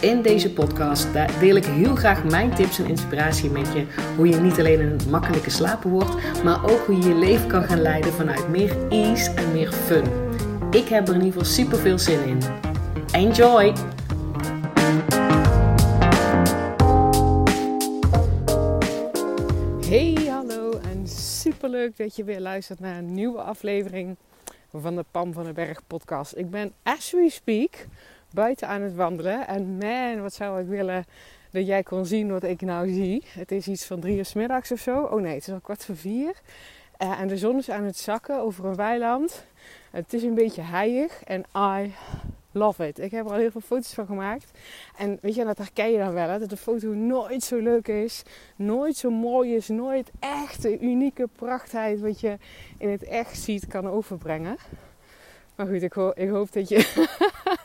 In deze podcast deel ik heel graag mijn tips en inspiratie met je. Hoe je niet alleen een makkelijke slaper wordt, maar ook hoe je je leven kan gaan leiden vanuit meer ease en meer fun. Ik heb er in ieder geval super veel zin in. Enjoy! Hey, hallo en super leuk dat je weer luistert naar een nieuwe aflevering van de Pam van den Berg podcast. Ik ben as we speak buiten aan het wandelen. En man, wat zou ik willen dat jij kon zien wat ik nou zie. Het is iets van drie uur s middags of zo. Oh nee, het is al kwart voor vier. Uh, en de zon is aan het zakken over een weiland. Het is een beetje heilig en I love it. Ik heb er al heel veel foto's van gemaakt. En weet je, dat herken je dan wel. Dat de foto nooit zo leuk is. Nooit zo mooi is. Nooit echt de unieke prachtheid wat je in het echt ziet kan overbrengen. Maar goed, ik hoop dat je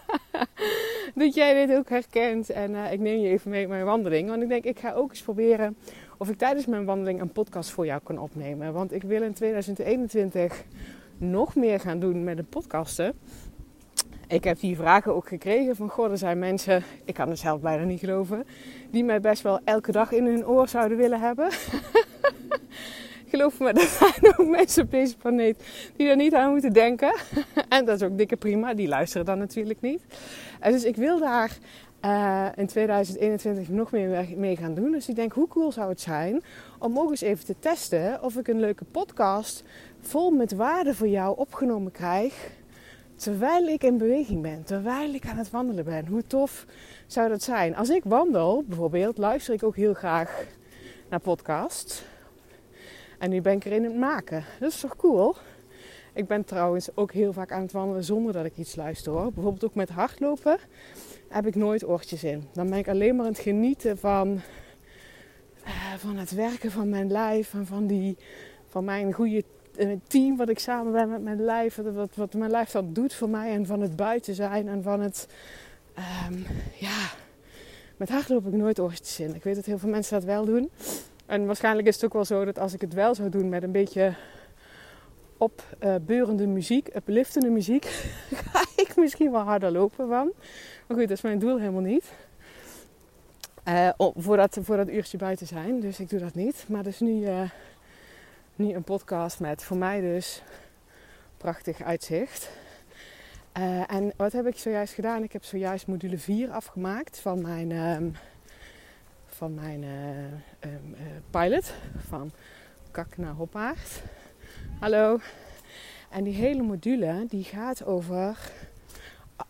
dat jij dit ook herkent. En uh, ik neem je even mee op mijn wandeling. Want ik denk, ik ga ook eens proberen of ik tijdens mijn wandeling een podcast voor jou kan opnemen. Want ik wil in 2021 nog meer gaan doen met de podcasten. Ik heb die vragen ook gekregen van, god, er zijn mensen, ik kan het zelf bijna niet geloven, die mij best wel elke dag in hun oor zouden willen hebben. geloof me, er zijn ook mensen op deze planeet die er niet aan moeten denken. en dat is ook dikke prima, die luisteren dan natuurlijk niet. En dus ik wil daar uh, in 2021 nog meer mee gaan doen. Dus ik denk, hoe cool zou het zijn om ook eens even te testen of ik een leuke podcast vol met waarde voor jou opgenomen krijg. Terwijl ik in beweging ben, terwijl ik aan het wandelen ben. Hoe tof zou dat zijn? Als ik wandel, bijvoorbeeld, luister ik ook heel graag naar podcasts. En nu ben ik er in het maken. Dat is toch cool? Ik ben trouwens ook heel vaak aan het wandelen zonder dat ik iets luister hoor. Bijvoorbeeld ook met hardlopen heb ik nooit oortjes in. Dan ben ik alleen maar aan het genieten van, uh, van het werken van mijn lijf. En van, die, van mijn goede eh, team wat ik samen ben met mijn lijf. Wat, wat mijn lijf dan doet voor mij. En van het buiten zijn. En van het... Um, ja, met hardlopen heb ik nooit oortjes in. Ik weet dat heel veel mensen dat wel doen. En waarschijnlijk is het ook wel zo dat als ik het wel zou doen met een beetje opbeurende muziek, upliftende muziek, ga ik misschien wel harder lopen van. Maar goed, dat is mijn doel helemaal niet. Uh, voor, dat, voor dat uurtje buiten zijn. Dus ik doe dat niet. Maar dus nu, uh, nu een podcast met voor mij dus prachtig uitzicht. En wat heb ik zojuist gedaan? Ik heb zojuist module 4 afgemaakt van mijn ehm, van mijn uh, um, uh, pilot van kak naar hoppaard. Hallo. En die hele module die gaat over.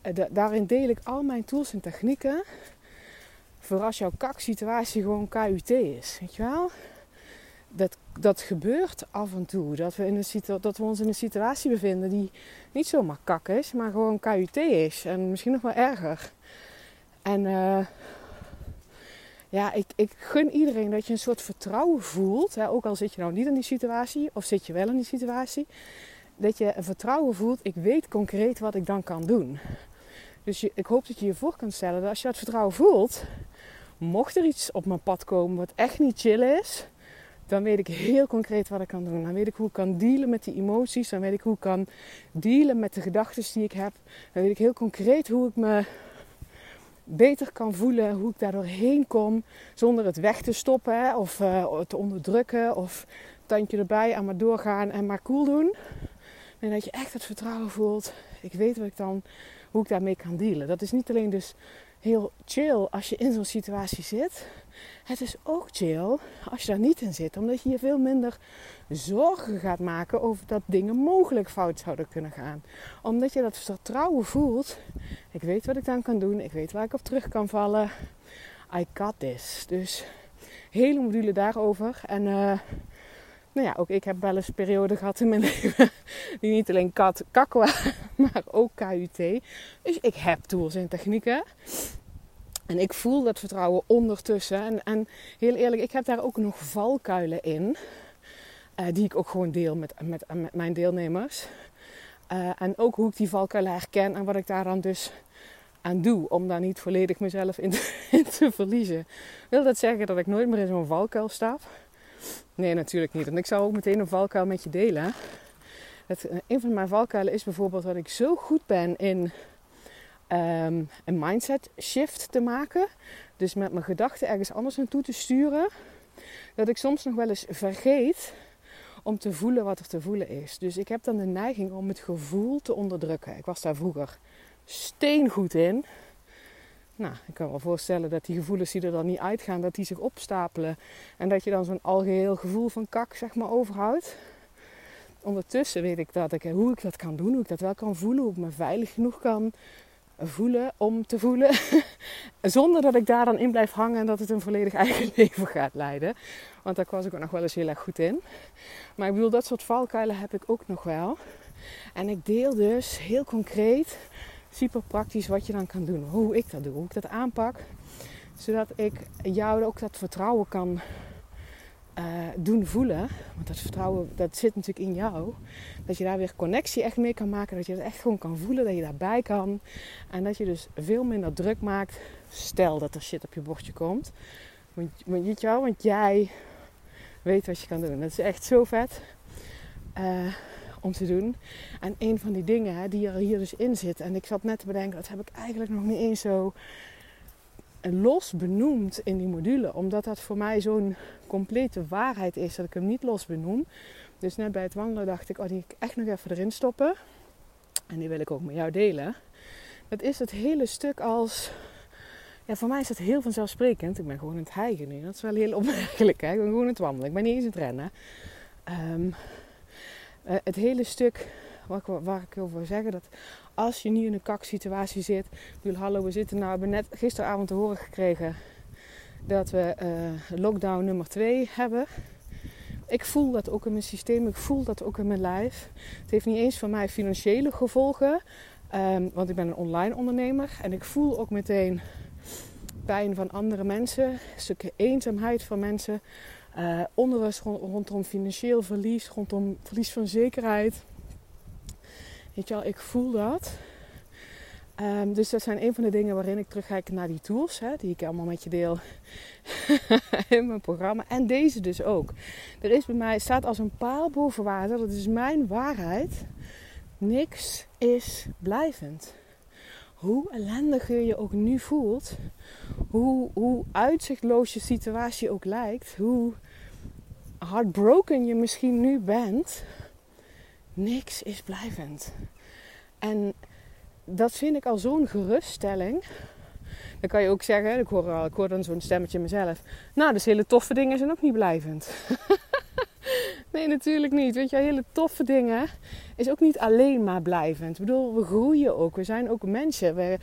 Uh, daarin deel ik al mijn tools en technieken. Voor als jouw kaksituatie gewoon KUT is. Weet je wel? Dat, dat gebeurt af en toe. Dat we, in een dat we ons in een situatie bevinden die niet zomaar kak is, maar gewoon KUT is. En misschien nog wel erger. En ja, ik, ik gun iedereen dat je een soort vertrouwen voelt. Hè, ook al zit je nou niet in die situatie of zit je wel in die situatie. Dat je een vertrouwen voelt, ik weet concreet wat ik dan kan doen. Dus ik hoop dat je je voor kan stellen dat als je dat vertrouwen voelt, mocht er iets op mijn pad komen wat echt niet chill is, dan weet ik heel concreet wat ik kan doen. Dan weet ik hoe ik kan dealen met die emoties. Dan weet ik hoe ik kan dealen met de gedachten die ik heb. Dan weet ik heel concreet hoe ik me beter kan voelen hoe ik daar doorheen kom zonder het weg te stoppen of uh, te onderdrukken of tandje erbij en maar doorgaan en maar cool doen. En dat je echt het vertrouwen voelt. Ik weet wat ik dan, hoe ik daarmee kan dealen. Dat is niet alleen dus heel chill als je in zo'n situatie zit. Het is ook chill als je daar niet in zit, omdat je je veel minder zorgen gaat maken over dat dingen mogelijk fout zouden kunnen gaan. Omdat je dat vertrouwen voelt. Ik weet wat ik dan kan doen, ik weet waar ik op terug kan vallen. I got this. Dus hele module daarover. En uh, nou ja, ook ik heb wel eens perioden gehad in mijn leven die niet alleen kat, kak waren, maar ook KUT. Dus ik heb tools en technieken. En ik voel dat vertrouwen ondertussen. En, en heel eerlijk, ik heb daar ook nog valkuilen in. Uh, die ik ook gewoon deel met, met, mijn deelnemers. Uh, en ook hoe ik die valkuilen herken en wat ik daar dan dus aan doe. Om daar niet volledig mezelf in te, in te verliezen. Wil dat zeggen dat ik nooit meer in zo'n valkuil stap? Nee, natuurlijk niet. En ik zou ook meteen een valkuil met je delen. Het, een van mijn valkuilen is bijvoorbeeld dat ik zo goed ben in um, een mindset shift te maken. Dus met mijn gedachten ergens anders naartoe te sturen. Dat ik soms nog wel eens vergeet om te voelen wat er te voelen is. Dus ik heb dan de neiging om het gevoel te onderdrukken. Ik was daar vroeger steengoed in. Nou, ik kan me wel voorstellen dat die gevoelens die er dan niet uitgaan, dat die zich opstapelen. En dat je dan zo'n algeheel gevoel van kak, zeg maar, overhoudt. Ondertussen weet ik dat ik, hoe ik dat kan doen, hoe ik dat wel kan voelen, hoe ik me veilig genoeg kan voelen om te voelen. Zonder dat ik daar dan in blijf hangen en dat het een volledig eigen leven gaat leiden. Want daar was ik ook nog wel eens heel erg goed in. Maar ik bedoel, dat soort valkuilen heb ik ook nog wel. En ik deel dus heel concreet, super praktisch wat je dan kan doen. Hoe ik dat doe, hoe ik dat aanpak. Zodat ik jou ook dat vertrouwen kan uh, doen voelen. Want dat vertrouwen, dat zit natuurlijk in jou. Dat je daar weer connectie echt mee kan maken. Dat je het echt gewoon kan voelen. Dat je daarbij kan. En dat je dus veel minder druk maakt. Stel dat er shit op je bordje komt. Want, jou, want jij weet wat je kan doen. Dat is echt zo vet. Uh, om te doen. En een van die dingen die er hier dus in zit. En ik zat net te bedenken. Dat heb ik eigenlijk nog niet eens zo los benoemd in die module. Omdat dat voor mij zo'n complete waarheid is dat ik hem niet los benoem. Dus net bij het wandelen dacht ik, oh die ik echt nog even erin stoppen. En die wil ik ook met jou delen. Dat is het hele stuk als... Ja, voor mij is dat heel vanzelfsprekend. Ik ben gewoon aan het hijgen nu. Dat is wel heel opmerkelijk. Hè? Ik ben gewoon aan het wandelen. Ik ben niet eens het rennen. Het hele stuk waar ik, waar ik wil zeggen, dat als je nu in een kaksituatie zit. Ik hallo, we zitten nou, we hebben net gisteravond te horen gekregen dat we uh, lockdown nummer 2 hebben. Ik voel dat ook in mijn systeem, ik voel dat ook in mijn lijf. Het heeft niet eens voor mij financiële gevolgen, um, want ik ben een online ondernemer en ik voel ook meteen pijn van andere mensen, een stukje eenzaamheid van mensen, uh, rondom financieel verlies, rondom verlies van zekerheid. Weet je wel, ik voel dat. Um, dus dat zijn een van de dingen waarin ik terugkijk naar die tools, hè, die ik allemaal met je deel in mijn programma. En deze dus ook. Er is bij mij, staat als een paal boven water, dat is mijn waarheid. Niks is blijvend. Hoe ellendig je je ook nu voelt, hoe, hoe uitzichtloos je situatie ook lijkt, hoe heartbroken je misschien nu bent, niks is blijvend. En dat vind ik al zo'n geruststelling. Dan kan je ook zeggen, ik hoor, ik hoor dan zo'n stemmetje mezelf. Nou, dus hele toffe dingen zijn ook niet blijvend. nee, natuurlijk niet. Weet je, hele toffe dingen is ook niet alleen maar blijvend. Ik bedoel, we groeien ook. We zijn ook mensen. We,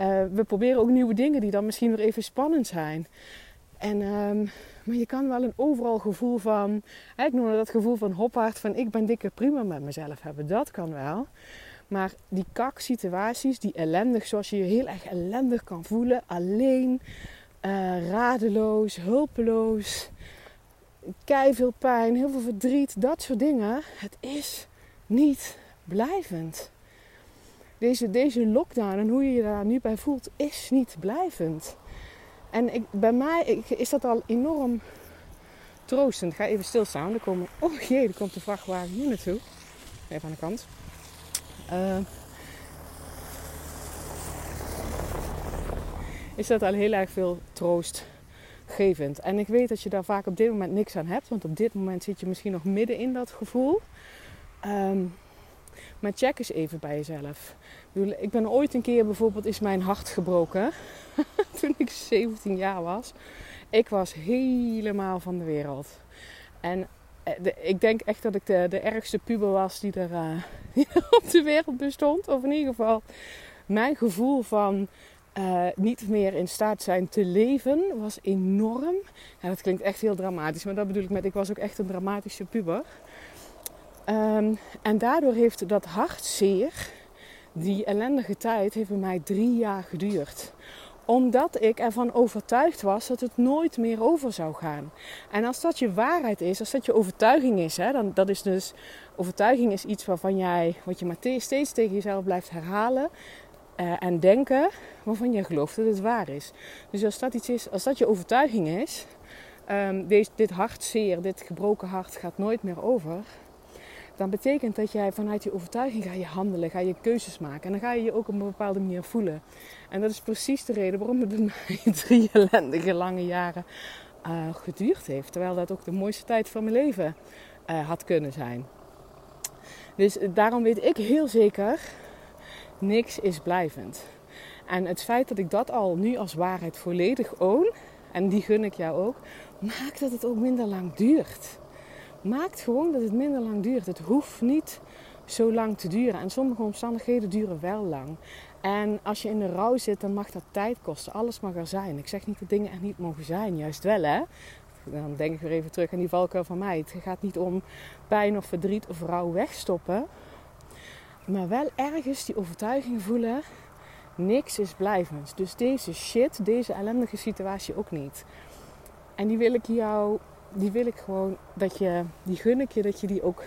uh, we proberen ook nieuwe dingen die dan misschien weer even spannend zijn. En, um, maar je kan wel een overal gevoel van, ik noem dat gevoel van hoppaard, van ik ben dikke prima met mezelf hebben. Dat kan wel. Maar die kak-situaties, die ellendig, zoals je je heel erg ellendig kan voelen, alleen, uh, radeloos, hulpeloos, kei veel pijn, heel veel verdriet, dat soort dingen. Het is niet blijvend. Deze, deze lockdown en hoe je je daar nu bij voelt, is niet blijvend. En ik, bij mij is dat al enorm troostend. Ik ga even stilstaan. Er komen, oh jee, er komt de vrachtwagen hier naartoe. Even aan de kant. Uh, is dat al heel erg veel troostgevend. En ik weet dat je daar vaak op dit moment niks aan hebt. Want op dit moment zit je misschien nog midden in dat gevoel. Um, maar check eens even bij jezelf. Ik ben ooit een keer bijvoorbeeld is mijn hart gebroken. toen ik 17 jaar was. Ik was helemaal van de wereld. En eh, ik denk echt dat ik de, de ergste puber was die er, op de wereld bestond. Of in ieder geval mijn gevoel van uh, niet meer in staat zijn te leven was enorm. Ja, dat klinkt echt heel dramatisch, maar dat bedoel ik met ik was ook echt een dramatische puber. Um, en daardoor heeft dat hartzeer, die ellendige tijd, heeft bij mij drie jaar geduurd Omdat ik ervan overtuigd was dat het nooit meer over zou gaan. En als dat je waarheid is, als dat je overtuiging is, hè, dan dat is dus overtuiging is iets waarvan jij, wat je maar steeds tegen jezelf blijft herhalen. Uh, en denken waarvan je gelooft dat het waar is. Dus als dat iets is, als dat je overtuiging is, deze, dit hartzeer, dit gebroken hart gaat nooit meer over. Dan betekent dat jij vanuit die overtuiging ga je handelen, ga je keuzes maken. En dan ga je je ook op een bepaalde manier voelen. En dat is precies de reden waarom het bij mij drie ellendige lange jaren uh, geduurd heeft. Terwijl dat ook de mooiste tijd van mijn leven uh, had kunnen zijn. Dus daarom weet ik heel zeker, niks is blijvend. En het feit dat ik dat al nu als waarheid volledig own, en die gun ik jou ook, maakt dat het ook minder lang duurt. Maakt gewoon dat het minder lang duurt. Het hoeft niet zo lang te duren. En sommige omstandigheden duren wel lang. En als je in de rouw zit, dan mag dat tijd kosten. Alles mag er zijn. Ik zeg niet dat dingen er niet mogen zijn. Juist wel, hè. Dan denk ik weer even terug aan die valkuil van mij. Het gaat niet om pijn of verdriet of rouw wegstoppen. Maar wel ergens die overtuiging voelen. Niks is blijvend. Dus deze shit, deze ellendige situatie ook niet. En die wil ik jou, die wil ik gewoon dat je, die gun ik je dat je die ook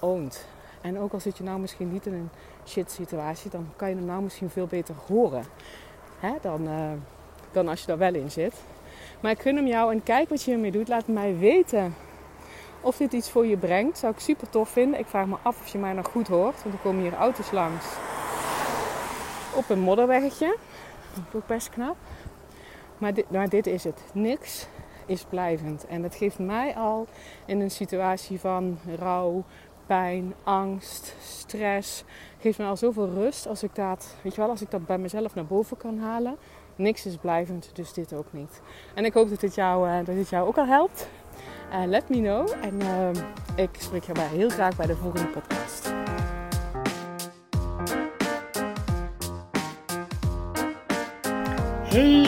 oont. En ook al zit je nou misschien niet in een shit situatie, dan kan je hem nou misschien veel beter horen. Hè? Dan, uh, dan als je daar wel in zit. Maar ik gun hem jou en kijk wat je ermee doet. Laat mij weten of dit iets voor je brengt. Zou ik super tof vinden. Ik vraag me af of je mij nog goed hoort. Want er komen hier auto's langs. Op een modderweggetje. Dat is ook best knap. Maar dit, maar dit is het. Niks is blijvend. En dat geeft mij al in een situatie van rouw, pijn, angst, stress. Geeft mij al zoveel rust als ik dat, weet je wel, als ik dat bij mezelf naar boven kan halen. Niks is blijvend, dus dit ook niet. En ik hoop dat dit jou, uh, dat dit jou ook al helpt. Uh, let me know. En uh, ik spreek je bij heel graag bij de volgende podcast. Hey,